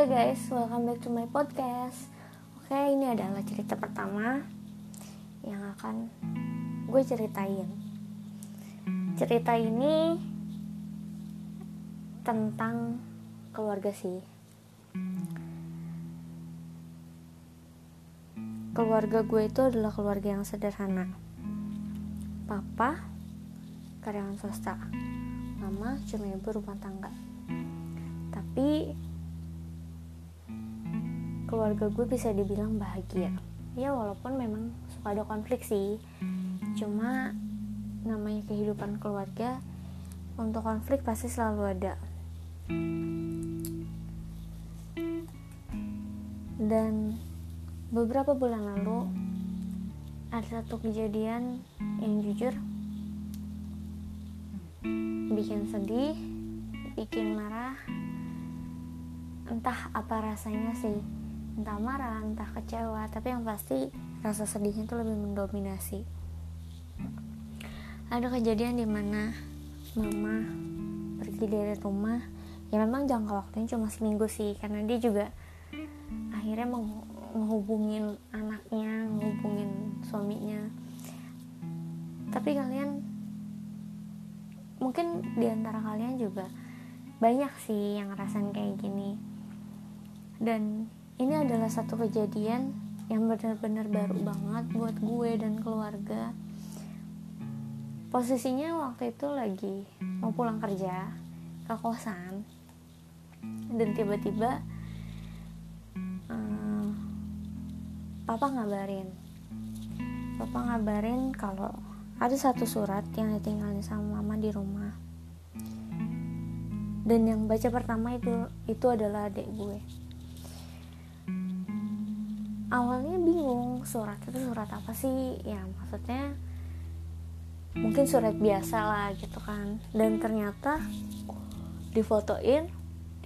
Oke okay guys, welcome back to my podcast. Oke, okay, ini adalah cerita pertama yang akan gue ceritain. Cerita ini tentang keluarga sih. Keluarga gue itu adalah keluarga yang sederhana. Papa karyawan swasta, mama cuma ibu rumah tangga. Tapi keluarga gue bisa dibilang bahagia. Ya walaupun memang suka ada konflik sih. Cuma namanya kehidupan keluarga untuk konflik pasti selalu ada. Dan beberapa bulan lalu ada satu kejadian yang jujur bikin sedih bikin marah. Entah apa rasanya sih entah marah entah kecewa tapi yang pasti rasa sedihnya itu lebih mendominasi. Ada kejadian di mana mama pergi dari rumah ya memang jangka waktunya cuma seminggu sih karena dia juga akhirnya menghubungin anaknya menghubungin suaminya. Tapi kalian mungkin di antara kalian juga banyak sih yang ngerasain kayak gini. Dan ini adalah satu kejadian yang benar-benar baru banget buat gue dan keluarga. Posisinya waktu itu lagi mau pulang kerja ke kosan dan tiba-tiba um, papa ngabarin. Papa ngabarin kalau ada satu surat yang ditinggalin sama mama di rumah. Dan yang baca pertama itu itu adalah adik gue awalnya bingung surat itu surat apa sih? Ya maksudnya mungkin surat biasa lah gitu kan. Dan ternyata difotoin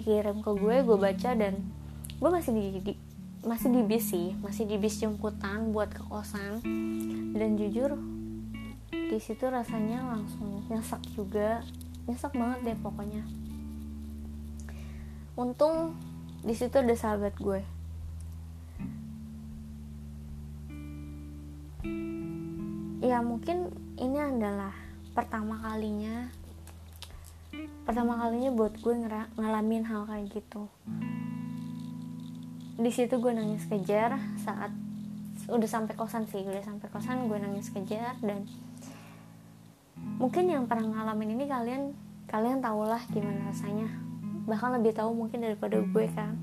dikirim ke gue gue baca dan gue masih di, di masih di bis sih. Masih di bis jemputan buat ke kosan. Dan jujur di situ rasanya langsung nyesek juga. Nyesek banget deh pokoknya. Untung di situ ada sahabat gue ya mungkin ini adalah pertama kalinya pertama kalinya buat gue ngalamin hal kayak gitu. Di situ gue nangis kejar saat udah sampai kosan sih udah sampai kosan gue nangis kejar dan mungkin yang pernah ngalamin ini kalian kalian tau lah gimana rasanya. Bahkan lebih tahu mungkin daripada gue kan.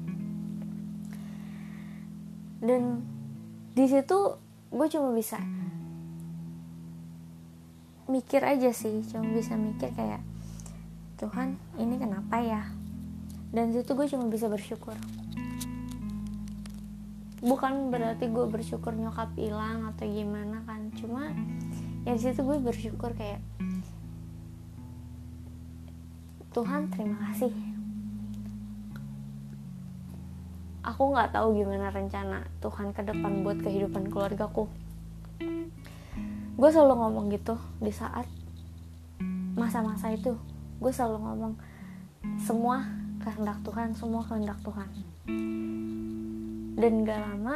Dan di situ gue cuma bisa mikir aja sih cuma bisa mikir kayak Tuhan ini kenapa ya? Dan situ gue cuma bisa bersyukur. Bukan berarti gue bersyukur nyokap hilang atau gimana kan cuma ya situ gue bersyukur kayak Tuhan terima kasih aku nggak tahu gimana rencana Tuhan ke depan buat kehidupan keluargaku. Gue selalu ngomong gitu di saat masa-masa itu. Gue selalu ngomong semua kehendak Tuhan semua kehendak Tuhan. Dan gak lama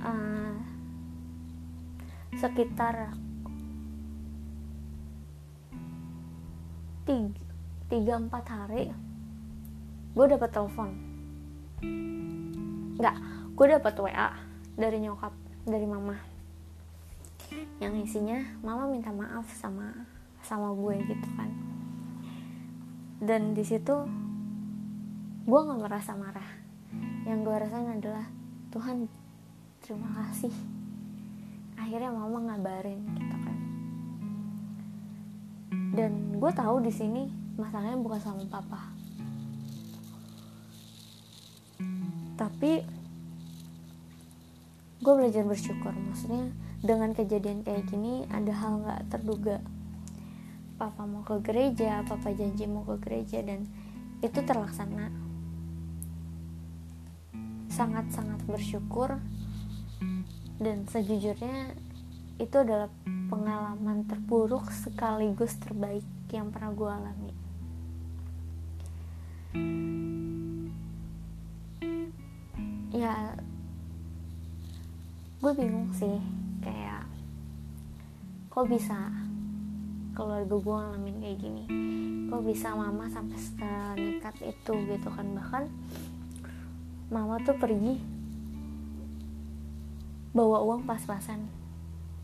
uh, sekitar tiga, empat hari gue dapet telepon nggak gue dapet wa dari nyokap dari mama. Yang isinya mama minta maaf sama sama gue gitu kan. Dan di situ gue nggak merasa marah. Yang gue rasain adalah Tuhan terima kasih. Akhirnya mama ngabarin gitu kan. Dan gue tahu di sini masalahnya bukan sama papa tapi gue belajar bersyukur. Maksudnya dengan kejadian kayak gini ada hal nggak terduga. Papa mau ke gereja papa janji mau ke gereja dan itu terlaksana. Sangat-sangat bersyukur. Dan sejujurnya itu adalah pengalaman terburuk sekaligus terbaik yang pernah gue alami ya gue bingung sih kayak kok bisa keluarga gue ngalamin kayak gini? Kok bisa mama sampai senekat itu gitu kan? Bahkan mama tuh pergi bawa uang pas-pasan.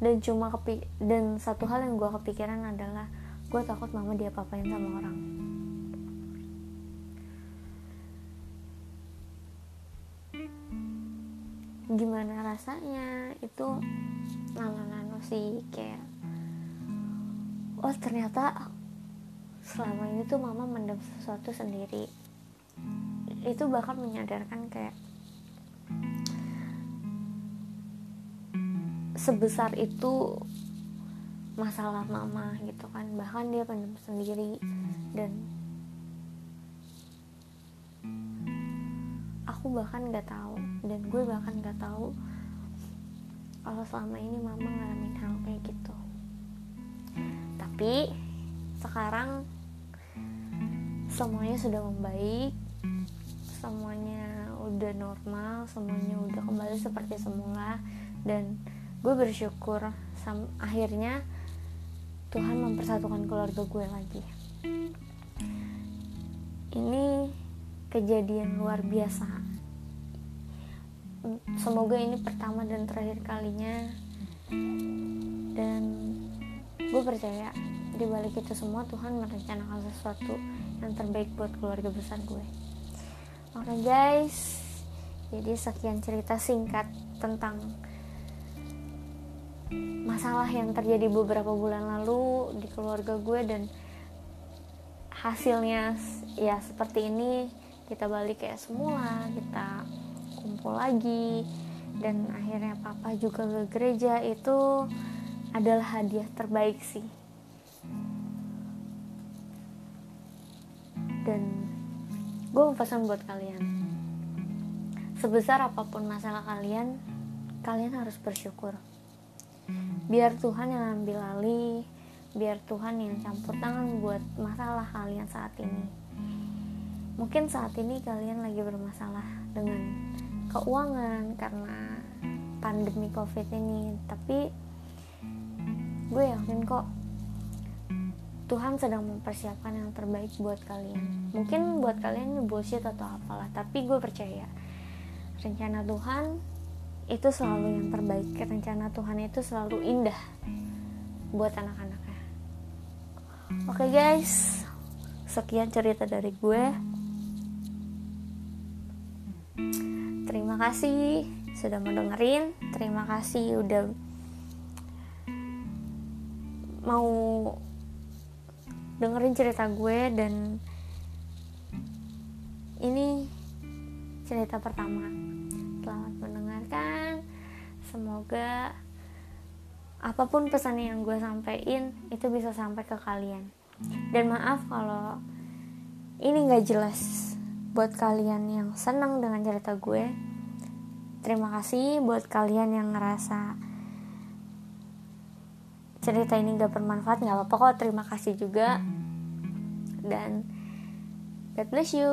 Dan cuma kepi dan satu hal yang gue kepikiran adalah gue takut mama dia papain sama orang gimana rasanya? Itu nano-nano sih kayak oh ternyata selama ini tuh mama mendem sesuatu sendiri. Itu bahkan menyadarkan kayak sebesar itu masalah mama gitu kan. Bahkan dia pendem sendiri dan aku bahkan nggak tahu. Dan gue bahkan nggak tahu kalau selama ini mama ngalamin hal kayak gitu. Tapi sekarang semuanya sudah membaik semuanya udah normal semuanya udah kembali seperti semula. Dan gue bersyukur sam akhirnya Tuhan mempersatukan keluarga gue lagi. Ini kejadian luar biasa semoga ini pertama dan terakhir kalinya. Dan gue percaya di balik itu semua Tuhan merencanakan sesuatu yang terbaik buat keluarga besar gue. Oke okay guys. Jadi sekian cerita singkat tentang masalah yang terjadi beberapa bulan lalu di keluarga gue dan hasilnya ya seperti ini. Kita balik kayak semula kita kumpul lagi. Dan akhirnya papa juga ke gereja itu adalah hadiah terbaik sih. Dan gue mau pesan buat kalian. Sebesar apa pun masalah kalian kalian harus bersyukur. Biar Tuhan yang ambil alih biar Tuhan yang campur tangan buat masalah kalian saat ini. Mungkin saat ini kalian lagi bermasalah dengan keuangan karena pandemi covid ini tapi gue yakin kok Tuhan sedang mempersiapkan yang terbaik buat kalian. Mungkin buat kalian ini bullshit atau apalah tapi gue percaya rencana Tuhan itu selalu yang terbaik. Rencana Tuhan itu selalu indah buat anak-anaknya. Oke okay guys. Sekian cerita dari gue kasih sudah mendengarin. Terima kasih udah mau dengerin cerita gue dan ini cerita pertama. Selamat mendengarkan. Semoga apa pun pesan yang gue sampaikan itu bisa sampai ke kalian. Dan maaf kalau ini gak jelas buat kalian yang senang dengan cerita gue terima kasih buat kalian yang ngerasa cerita ini gak bermanfaat gak apa-apa kok. Terima kasih juga. Dan God bless you